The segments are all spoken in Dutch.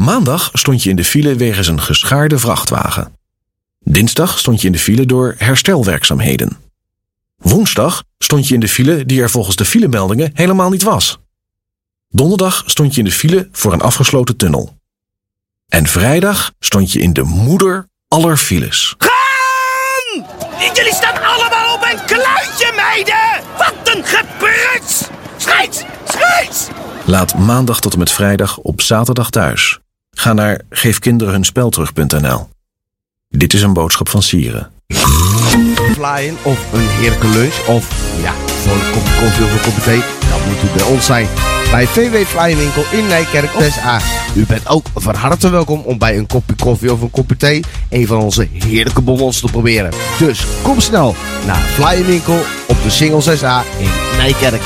Maandag stond je in de file wegens een geschaarde vrachtwagen. Dinsdag stond je in de file door herstelwerkzaamheden. Woensdag stond je in de file die er volgens de filemeldingen helemaal niet was. Donderdag stond je in de file voor een afgesloten tunnel. En vrijdag stond je in de moeder aller files. Gaan! Jullie staan allemaal op een kluitje, meiden! Wat een gepruts! Scheids! Scheids! Laat maandag tot en met vrijdag op zaterdag thuis. Ga naar geefkinderenhunspelterug.nl. Dit is een boodschap van Sieren. Flyen of een heerlijke lunch of ja, een kopje koffie of een kopje thee. Dat moet u bij ons zijn. Bij VW Flyinwinkel in Nijkerk 6A. U bent ook van harte welkom om bij een kopje koffie of een kopje thee een van onze heerlijke bonbons te proberen. Dus kom snel naar Flyinwinkel op de Single 6A in Nijkerk.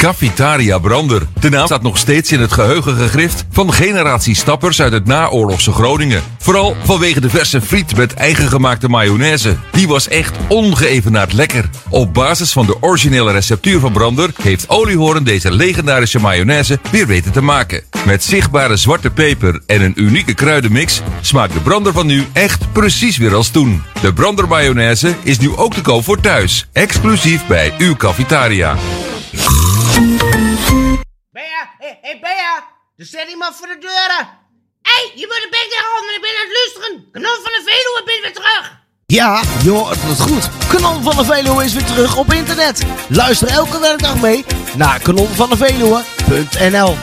Cafetaria Brander. De naam staat nog steeds in het geheugen gegrift van generatie stappers uit het naoorlogse Groningen. Vooral vanwege de verse friet met eigen gemaakte mayonaise. Die was echt ongeëvenaard lekker. Op basis van de originele receptuur van Brander heeft Oliehoorn deze legendarische mayonaise weer weten te maken. Met zichtbare zwarte peper en een unieke kruidenmix smaakt de Brander van nu echt precies weer als toen. De Brander mayonaise is nu ook te koop voor thuis. Exclusief bij uw cafetaria. Bea, hé, hey, Bea, er staat iemand voor de deuren. Hé, hey, je moet de bek handen, ik ben aan het luisteren. Kanon van de Veluwe ben weer terug. Ja, hoort het goed. Kanon van de Veluwe is weer terug op internet. Luister elke werkdag mee naar kanonvandeveluwe.nl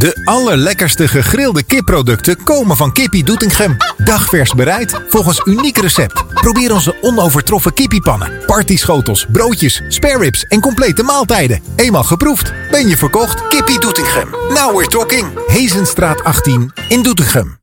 De allerlekkerste gegrilde kipproducten komen van Kippie Doetinchem. Dagvers bereid, volgens uniek recept. Probeer onze onovertroffen kippiepannen, partyschotels, broodjes, spare ribs en complete maaltijden. Eenmaal geproefd, ben je verkocht. Kippie Doetinchem. Now we're talking. Hezenstraat 18 in Doetinchem.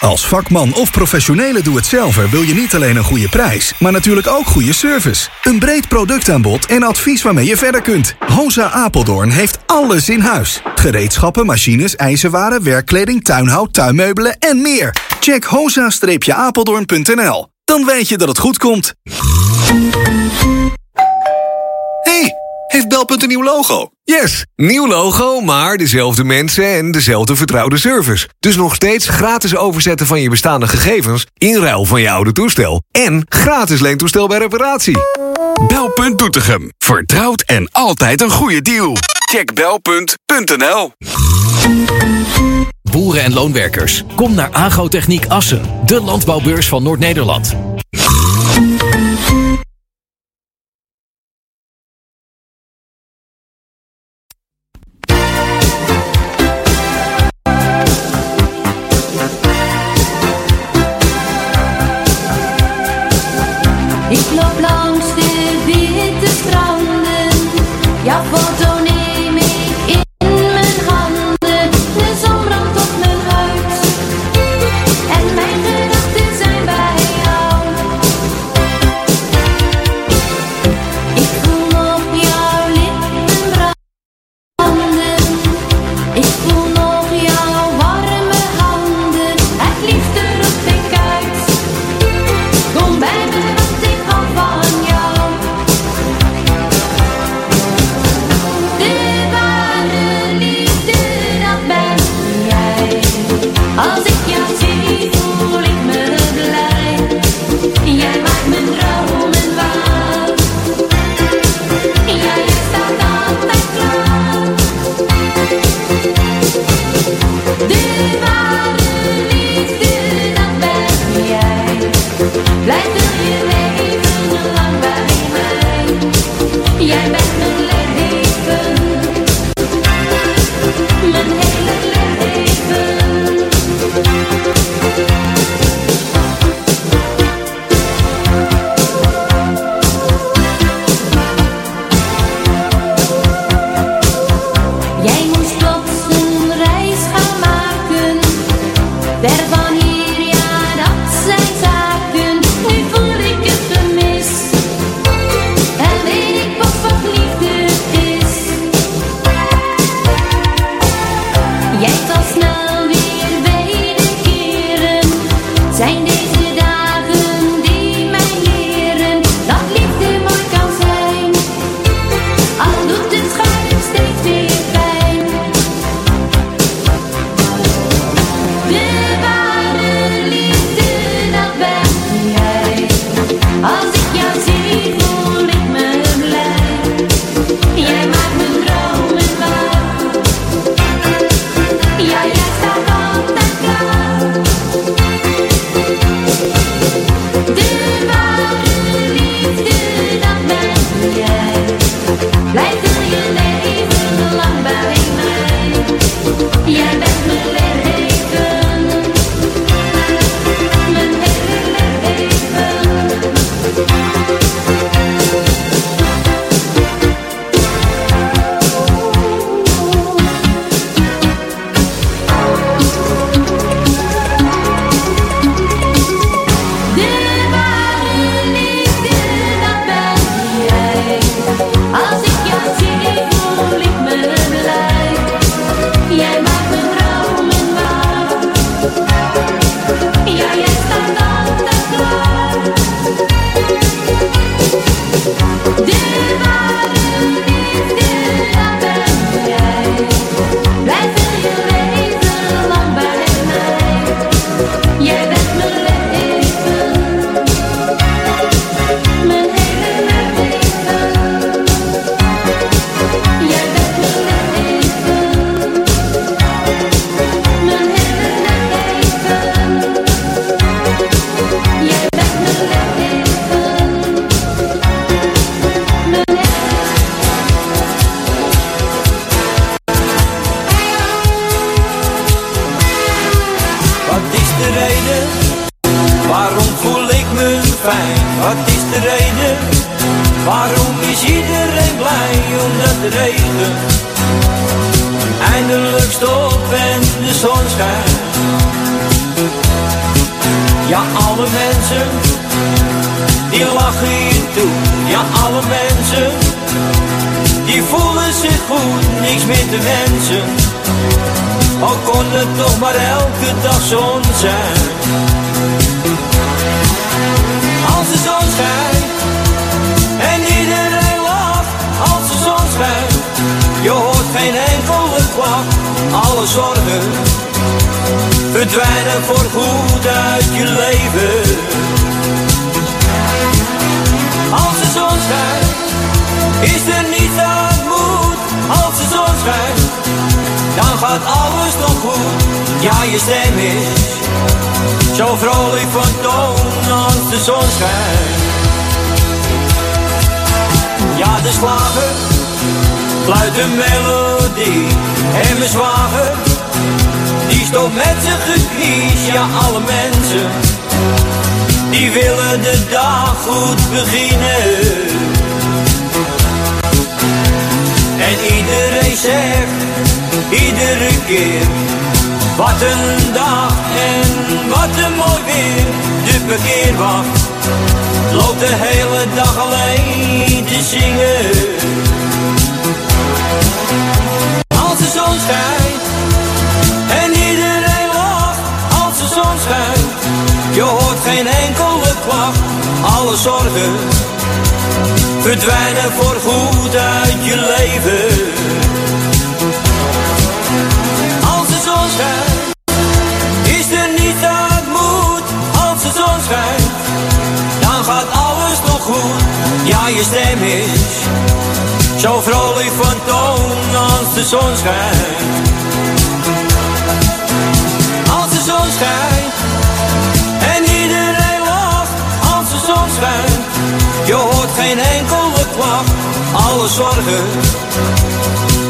Als vakman of professionele doe-het-zelver wil je niet alleen een goede prijs, maar natuurlijk ook goede service. Een breed productaanbod en advies waarmee je verder kunt. Hosa Apeldoorn heeft alles in huis. Gereedschappen, machines, ijzerwaren, werkkleding, tuinhout, tuinmeubelen en meer. Check hosa-apeldoorn.nl. Dan weet je dat het goed komt. Hey, heeft Belpunt een nieuw logo? Yes, nieuw logo, maar dezelfde mensen en dezelfde vertrouwde service. Dus nog steeds gratis overzetten van je bestaande gegevens... in ruil van je oude toestel. En gratis leentoestel bij reparatie. Belpunt Doetinchem. Vertrouwd en altijd een goede deal. Check belpunt.nl Boeren en loonwerkers, kom naar Agrotechniek Assen. De landbouwbeurs van Noord-Nederland. Gaat alles nog goed. Ja, je stem is zo vrolijk van toon als de zon schijnt. Ja, de slager fluit een melodie en mijn zwager die stopt met zijn geknies. Ja, alle mensen die willen de dag goed beginnen. En iedereen zegt, iedere keer, wat een dag en wat een mooi weer. De parkeerwacht loopt de hele dag alleen te zingen. Als de zon schijnt en iedereen lacht, als de zon schijnt, je hoort geen enkele klacht, alle zorgen verdwijnen voor goed uit je leven. Ja, je stem is zo vrolijk van toon als de zon schijnt. Als de zon schijnt en iedereen lacht, als de zon schijnt. Je hoort geen enkele klacht, alle zorgen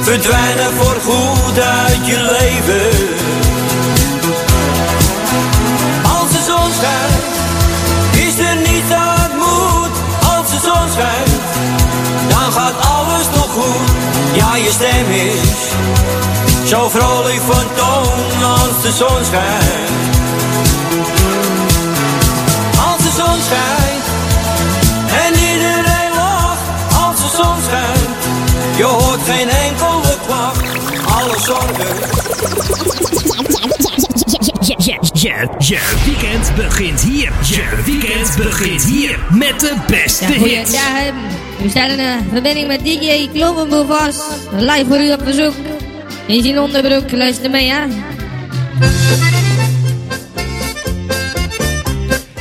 verdwijnen voor goed uit je leven. Als de zon schijnt, de zon schijnt, dan gaat alles nog goed. Ja, je stem is zo vrolijk van toon als de zon schijnt. Als de zon schijnt en iedereen lacht als de zon schijnt. Je hoort geen enkele klacht, alle zorgen. Je, je, je, je weekend begint hier. Je weekend begint hier met de beste Ja, hits. goeiedag. We staan in een verbinding met DJ Klompenboevas. Live voor u op bezoek. In zijn onderbroek. Luister mee, hè.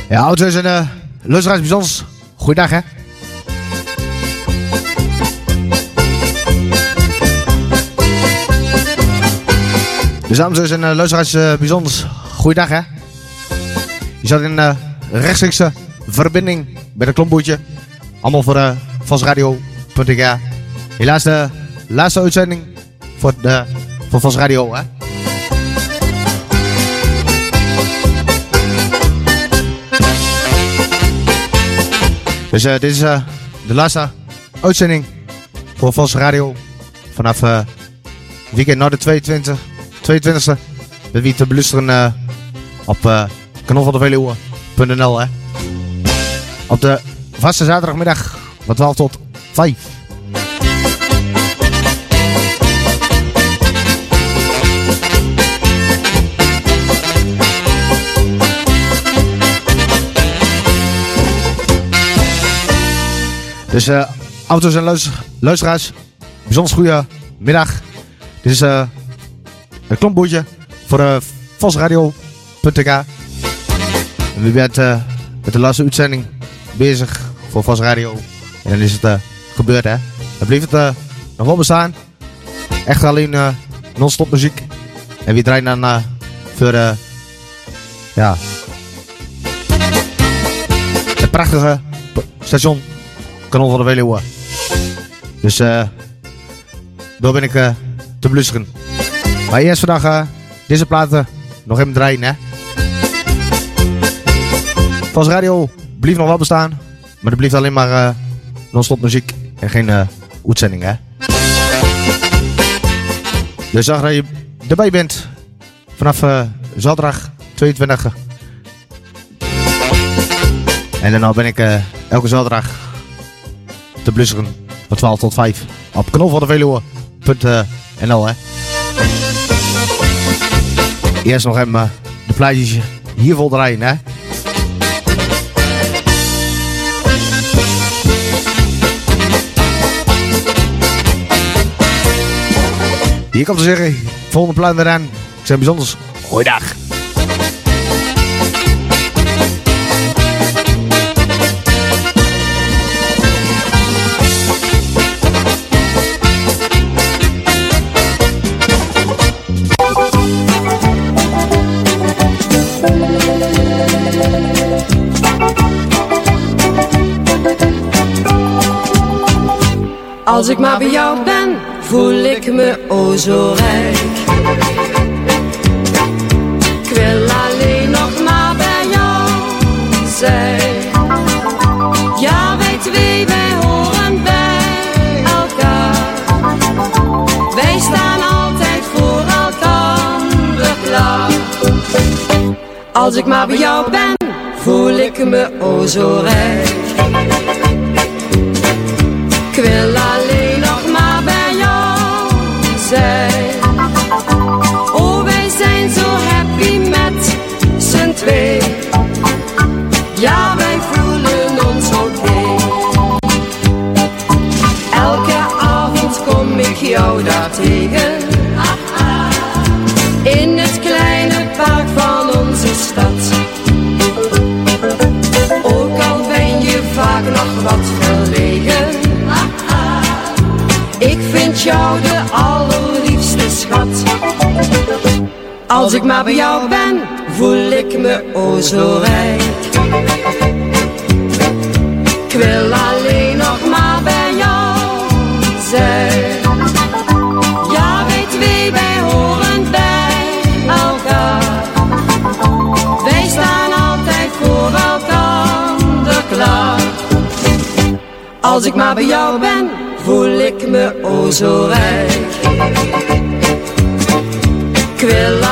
Ja, ouders en uh, luisteraars bijzonders. Goeiedag hè. Dus dames en eh, luisteraars, eh, bijzonders. Goeiedag hè. Je zat in eh, rechtstreeks verbinding met een klomboetje, Allemaal voor uh, Helaas de laatste uitzending voor, de, Radio hè. Dus dit is de laatste uitzending voor Vals Radio vanaf uh, weekend naar de 22. 22e. Met wie te beluisteren eh, op uh, kanon van de Veluwe.nl. hè. Op de vaste zaterdagmiddag van 12 tot 5. Dus eh auto's en luister- luisteraars, bijzonder goede middag. Dit is eh een klompboertje voor uh, Vosradio.tk. En wie bent eh, met de laatste uitzending bezig voor Vos Radio. En dan is het eh, gebeurd hè. Dan blijft het eh, nog wel bestaan. Echt alleen eh, non-stop muziek. En wie draait dan eh, voor eh, ja, het prachtige station Kanon van de Veluwe. Dus eh daar ben ik eh, te blusseren. Maar eerst vandaag eh, deze platen nog even draaien hè. Vals Radio blijft nog wel bestaan. Maar er blijft alleen maar eh, non-stop muziek en geen eh uitzending hè. Dus zag dat je erbij bent vanaf eh, zaterdag 22. En dan ben ik elke zaterdag te blusseren van 12 tot 5 op knol van de Veluwe.nl hè. Eerst nog even eh, de plaatjes hier draaien hè. Hier komt te zeggen, volgende plaat eraan. Ik zeg bijzonders, goeiedag. Als ik maar bij jou ben, voel ik me o zo rijk. Ik wil alleen nog maar bij jou zijn. Ja, wij twee, wij horen bij elkaar. Wij staan altijd voor elkaar klaar. Als ik maar bij jou ben, voel ik me o zo rijk. Als ik maar bij jou ben, voel ik me o zo rijk. Ik wil alleen nog maar bij jou zijn. Ja, wij twee, wij horen bij elkaar. Wij staan altijd voor elkaar klaar. Als ik maar bij jou ben, voel ik me o zo rijk. Ik wil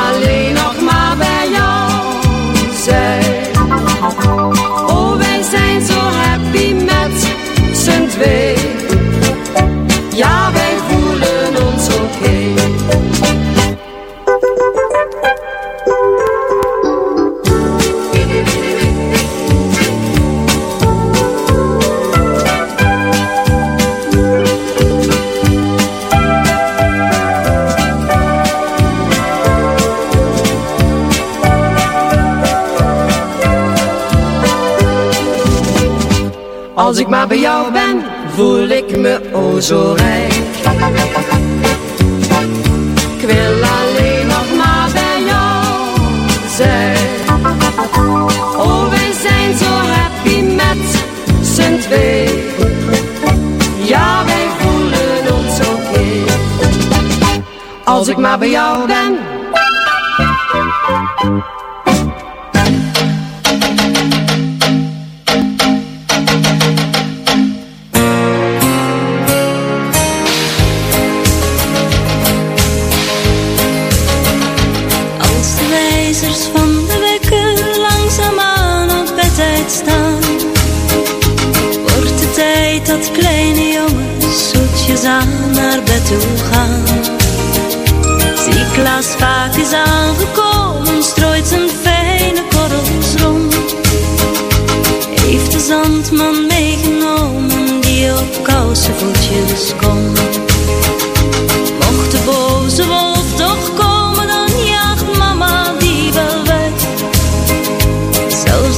maar bij jou ben, voel ik me o zo rijk. Ik wil alleen nog maar bij jou zijn. Oh, wij zijn zo happy met z'n twee. Ja, wij voelen ons oké. Als ik maar bij jou ben.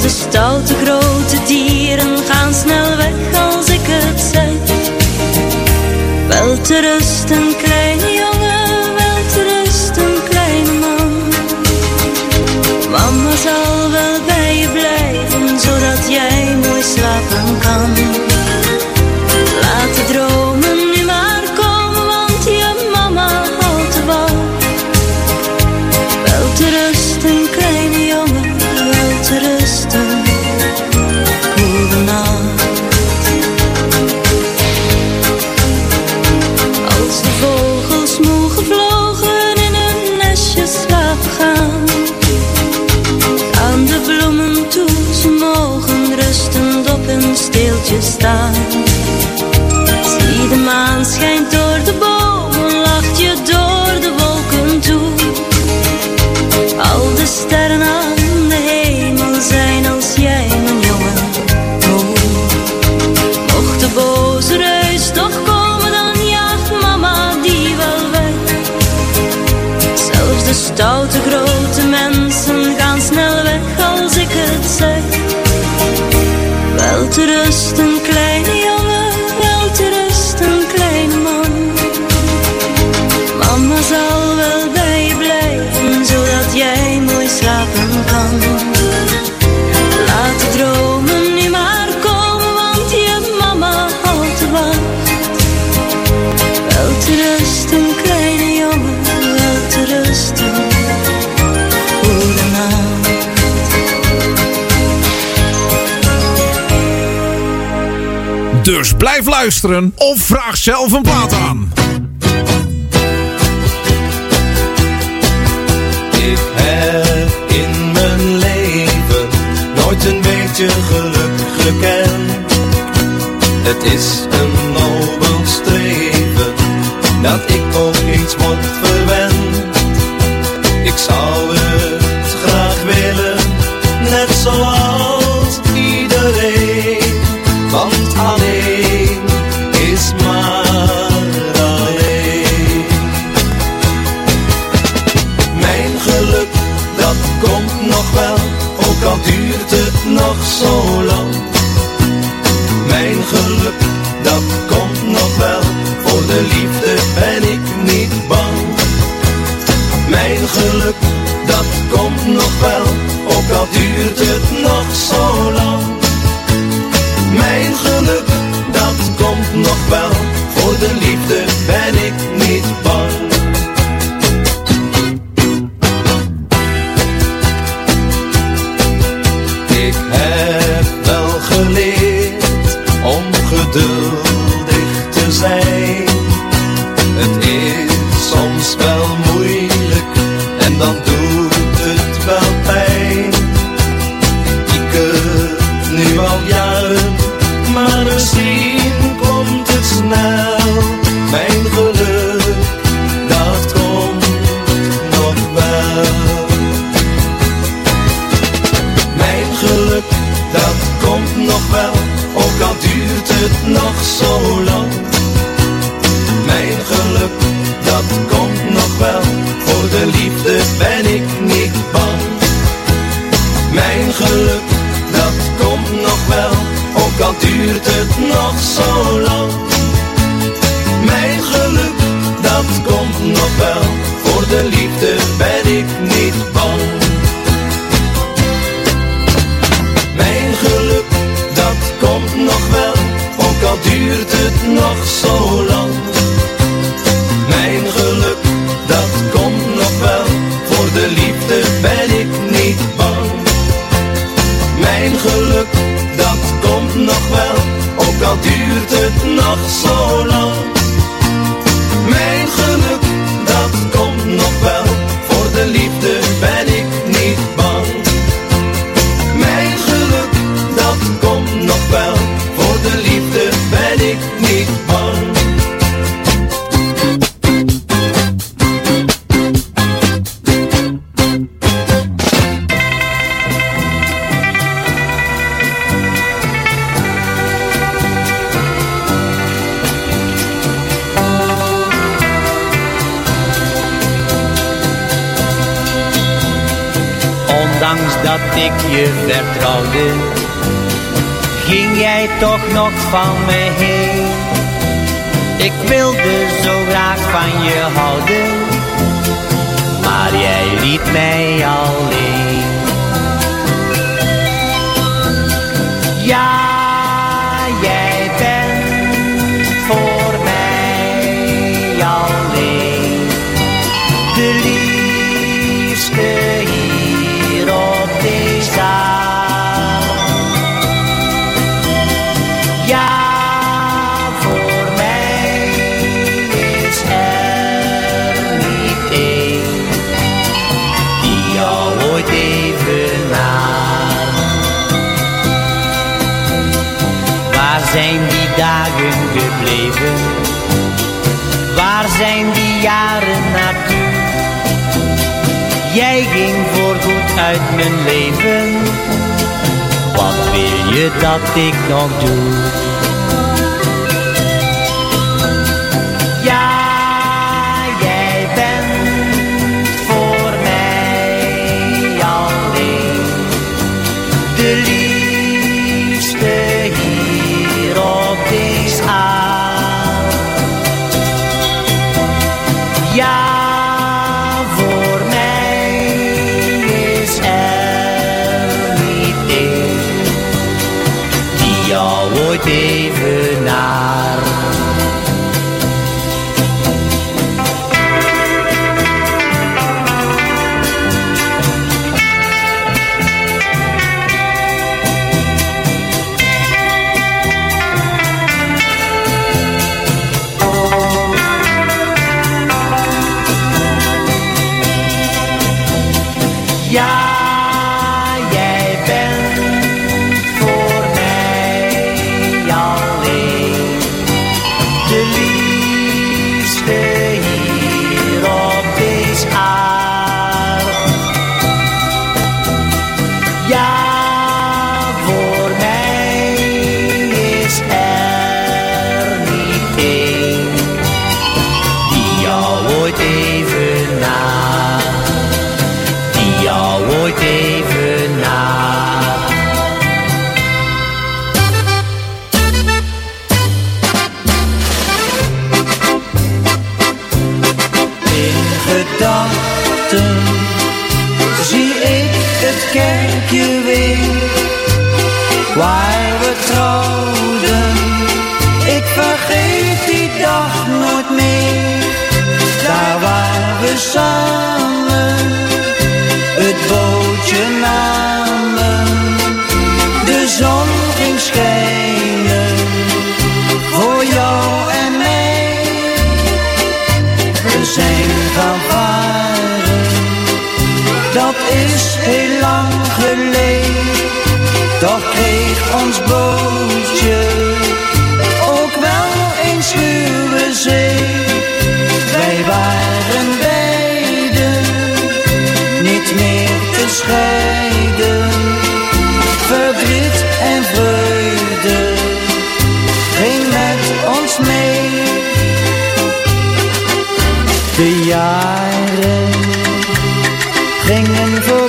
De stoute grote dieren gaan snel weg als ik het zeg. Wel te rusten krijg. of vraag zelf een plaat aan. Ik heb in mijn leven nooit een beetje geluk gekend. Het is een nobel streven dat ik ook iets moet duurt het nog zo lang? je vertrouwde, ging jij toch nog van me heen. Ik wilde zo graag van je houden, maar jij liet mij alleen. Waar zijn die dagen gebleven? Waar zijn die jaren naartoe? Jij ging voorgoed uit mijn leven. Wat wil je dat ik nog doe? samen het bootje namen. De zon ging schijnen voor jou en mij. We zijn gaan varen, dat is heel lang geleden. Toch kreeg ons bootje. singing for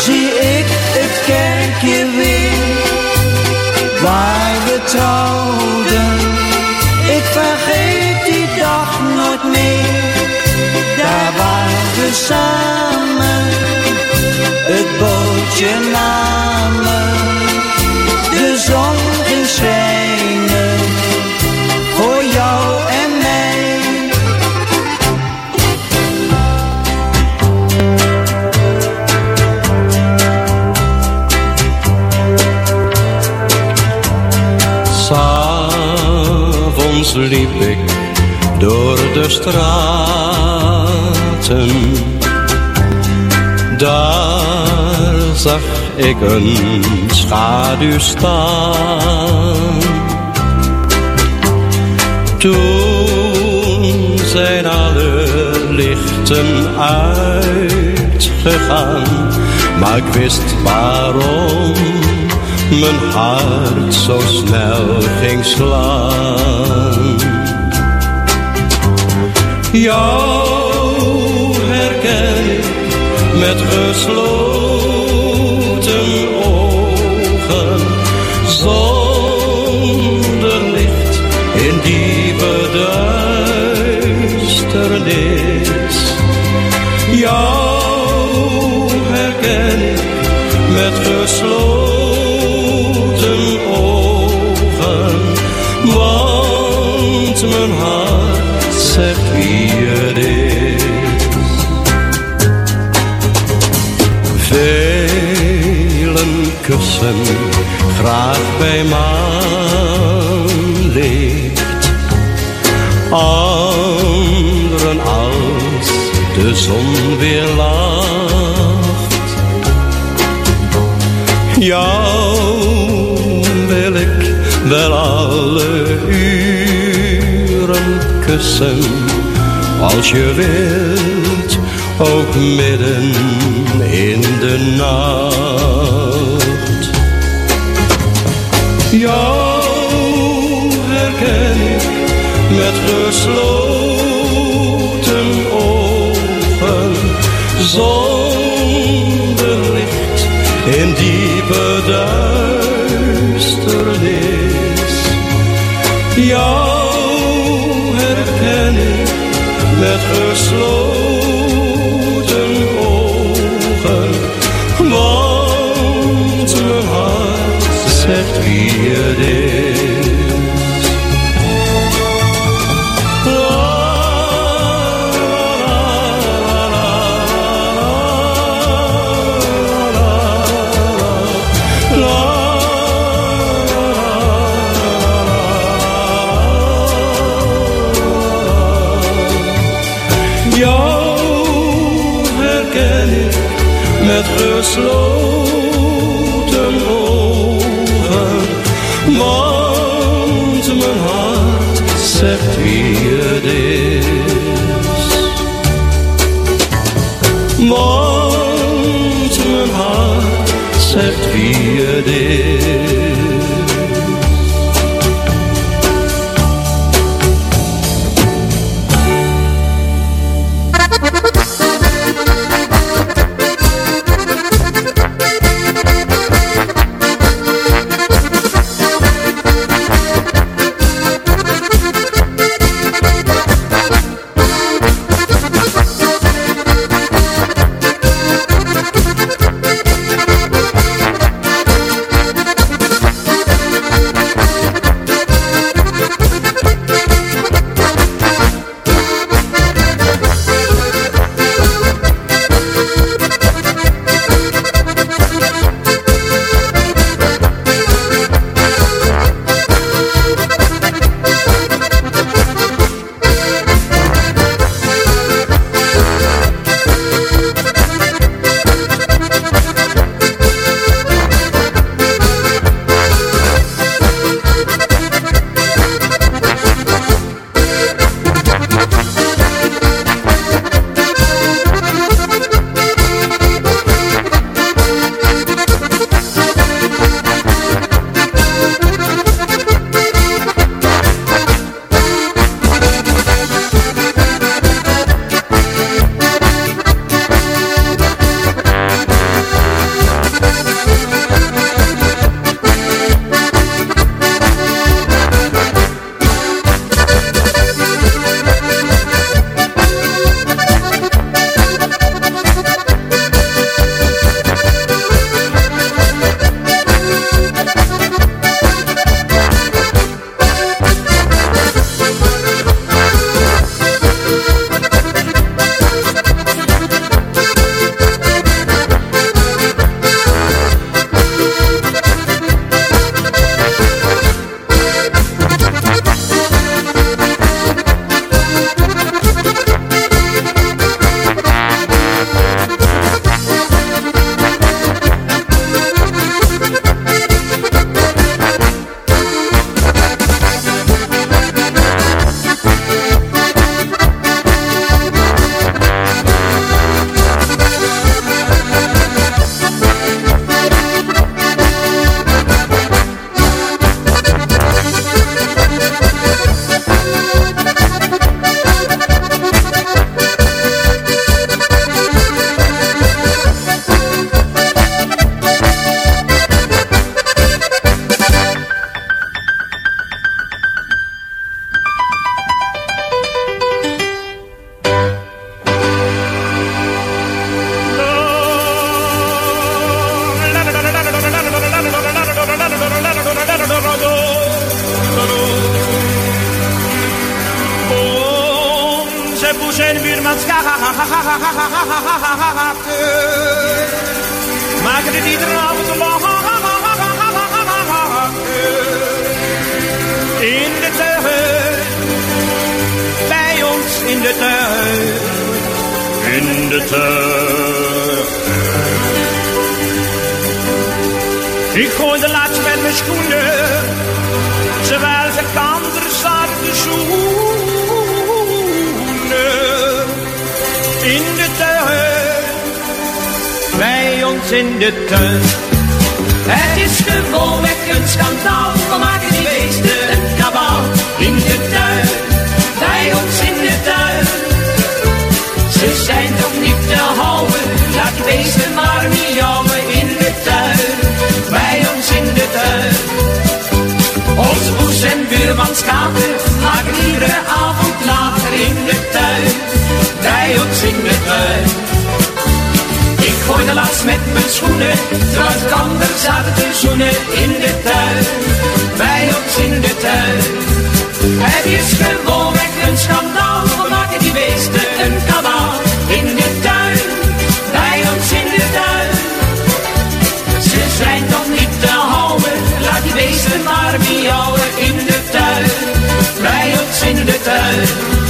zie ik het kerkje weer. Waar we trouwden, ik vergeet die dag nooit meer. Daar waren we samen, het bootje na. Straten. Daar zag ik een schaduw staan. Toen zijn alle lichten uitgegaan, maar ik wist waarom mijn hart zo snel ging slaan. Jou herken ik met gesloten ogen, zonder licht in diepe duisternis. Jou herken ik met gesloten kussen graag bij maanlicht, anderen als de zon weer lacht. Jou wil ik wel alle uren kussen, als je wilt, ook midden in de nacht. Jou herken ik met gesloten ogen, zonder licht in diepe duisternis. Jou herken ik met gesloten wie het is. In de tuin. Het is gewoonweg een schandaal, we maken die beesten een kabaal in de tuin, bij ons in de tuin. Ze zijn toch niet te houden, laat die beesten maar miauwen in de tuin, bij ons in de tuin. Onze poes en buurman schapen maken iedere avond later in de tuin, bij ons in de tuin. Ik gooide laatst met mijn schoenen, terwijl ander zaten te zoenen in de tuin, bij ons in de tuin. Het is gewoonweg een schandaal, we maken die beesten een kabaal. In de tuin, bij ons in de tuin. Ze zijn toch niet te houden, laat die beesten maar miauwen in de tuin, bij ons in de tuin.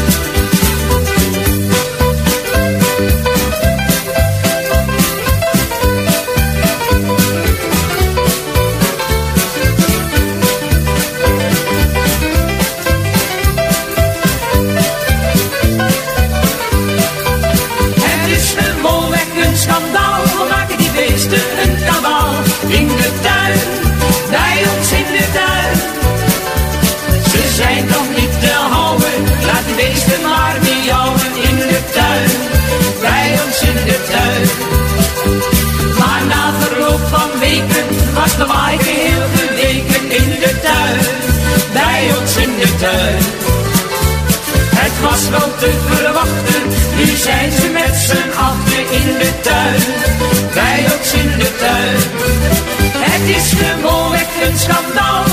Zijn ze met z'n achter in de tuin, bij ons in de tuin. Het is gewoonweg een schandaal,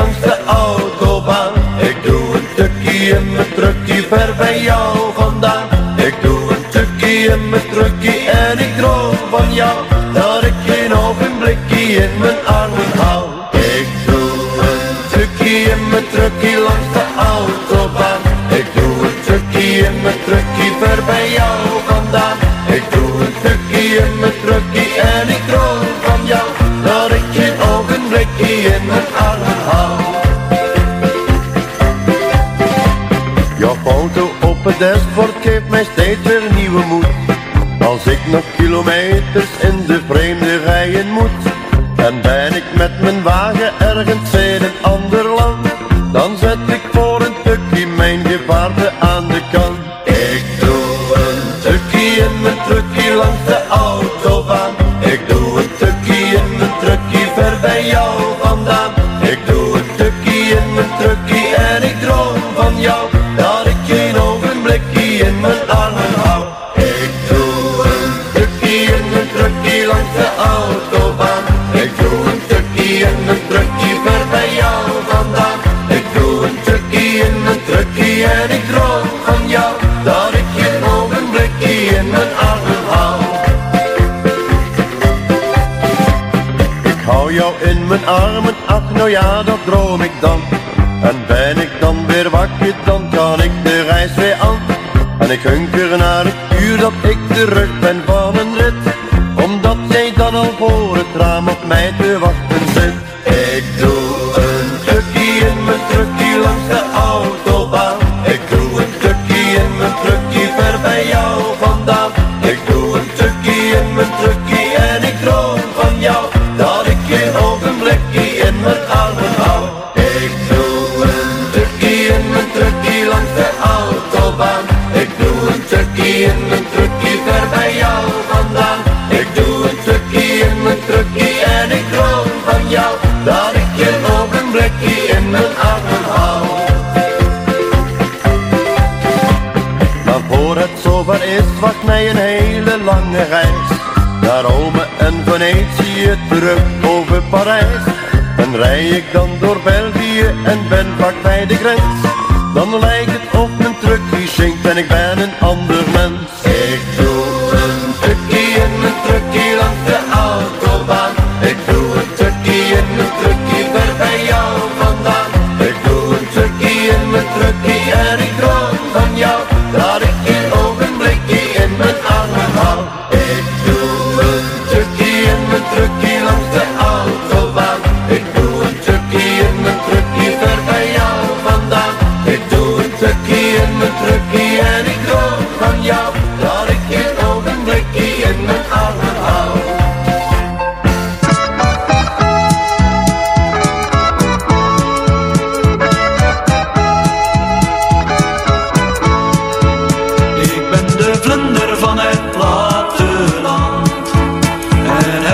langs de autobaan. Ik doe een tukkie in mijn truckie ver bij jou vandaan. Ik doe een tukkie in mijn truckie en ik droom van jou. Foto op het dashboard geeft mij steeds weer nieuwe moed. Als ik nog kilometers in de vreemde rijen moet. En ben ik met mijn wagen ergens in nou ja, dat droom ik dan. En ben ik dan weer wakker, dan kan ik de reis weer aan. En ik hunker naar het uur dat ik terug ben van great.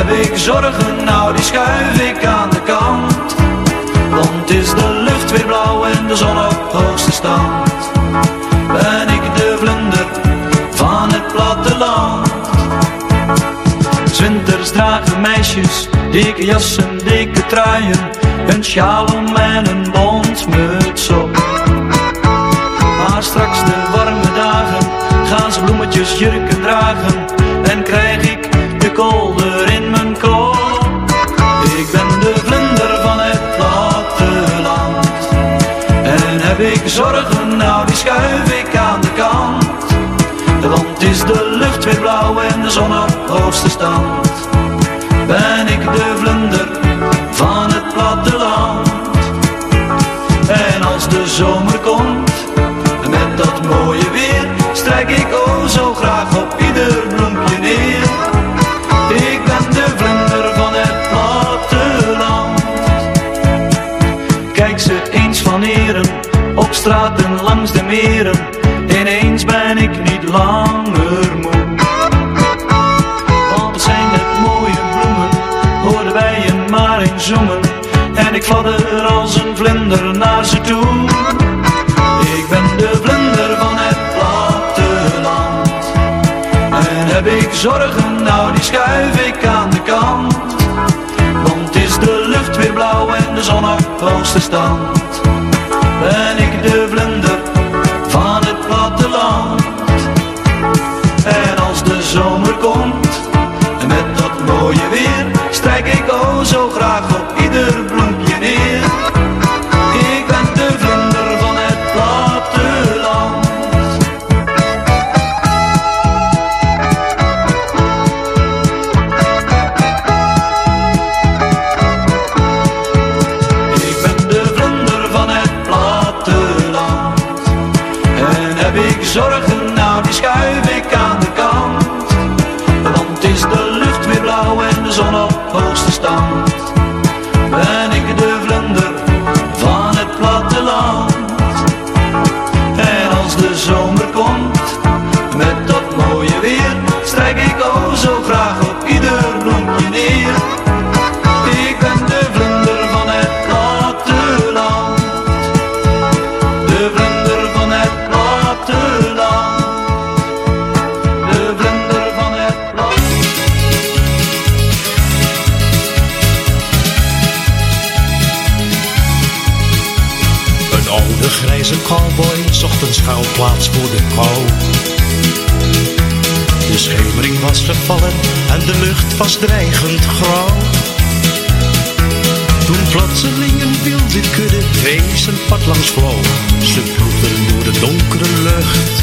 Ik zorgen, nou die schuif ik aan de kant. Want is de lucht weer blauw en de zon op hoogste stand. Ben ik de vlinder van het platteland. Zwinters dragen meisjes dikke jassen, dikke truien. Een sjaal om en een bondsmuts op. Maar straks de warme dagen gaan ze bloemetjes jurken dragen en krijg ik de kolder de vlinder van het platteland en heb ik zorgen, nou die schuif ik aan de kant. Want is de lucht weer blauw en de zon op hoogste stand. Ben ik de vlinder van het platteland. En als de zomer komt, met dat mooie weer, strijk ik oh zo graag ineens ben ik niet langer moe. Want het zijn net mooie bloemen, hoor de bijen maar zoemen, en ik fladder als een vlinder naar ze toe. Ik ben de vlinder van het platteland. En heb ik zorgen, nou die schuif ik aan de kant. Want is de lucht weer blauw en de zon op hoogste stand. Schuilplaats voor de kou. De schemering was gevallen en de lucht was dreigend grauw. Toen plotseling een wilde kudde wees een pad langs vloog. Ze vloekten door de donkere lucht,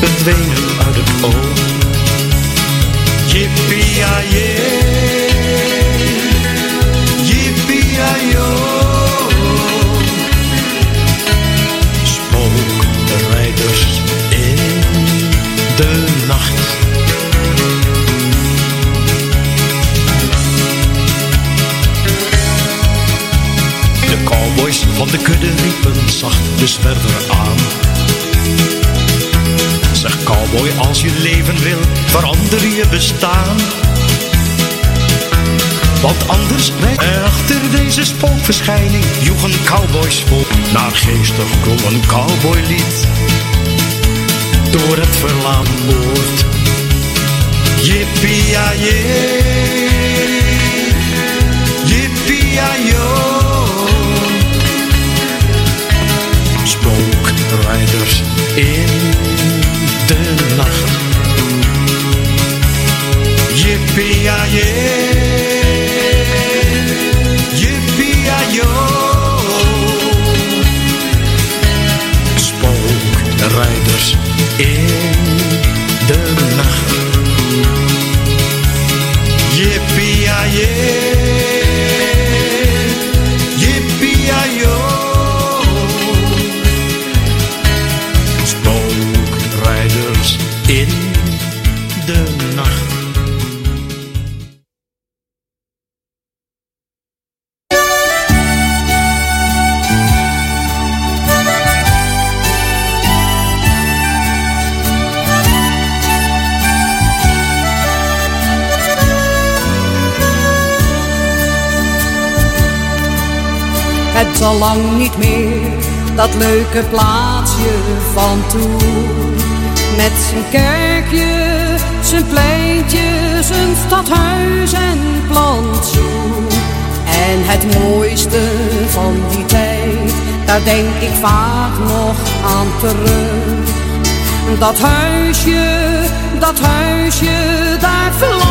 verdwenen uit het oog. Yippie-yay, yippie-yo. De nacht. De cowboys van de kudde riepen zacht de zwerver aan. Zeg cowboy, als je leven wil, verander je bestaan. Want anders er achter deze spookverschijning joeg een cowboysvolk naar geestig klom een cowboylied door het verlaten woord. Yippie-yay, yippie-yo. Spookrijders in de nacht. Yippie-yay, dat leuke plaatsje van toen. Met zijn kerkje, zijn pleintje, zijn stadhuis en plantsoen. En het mooiste van die tijd, daar denk ik vaak nog aan terug. Dat huisje, dat huisje, daar verlang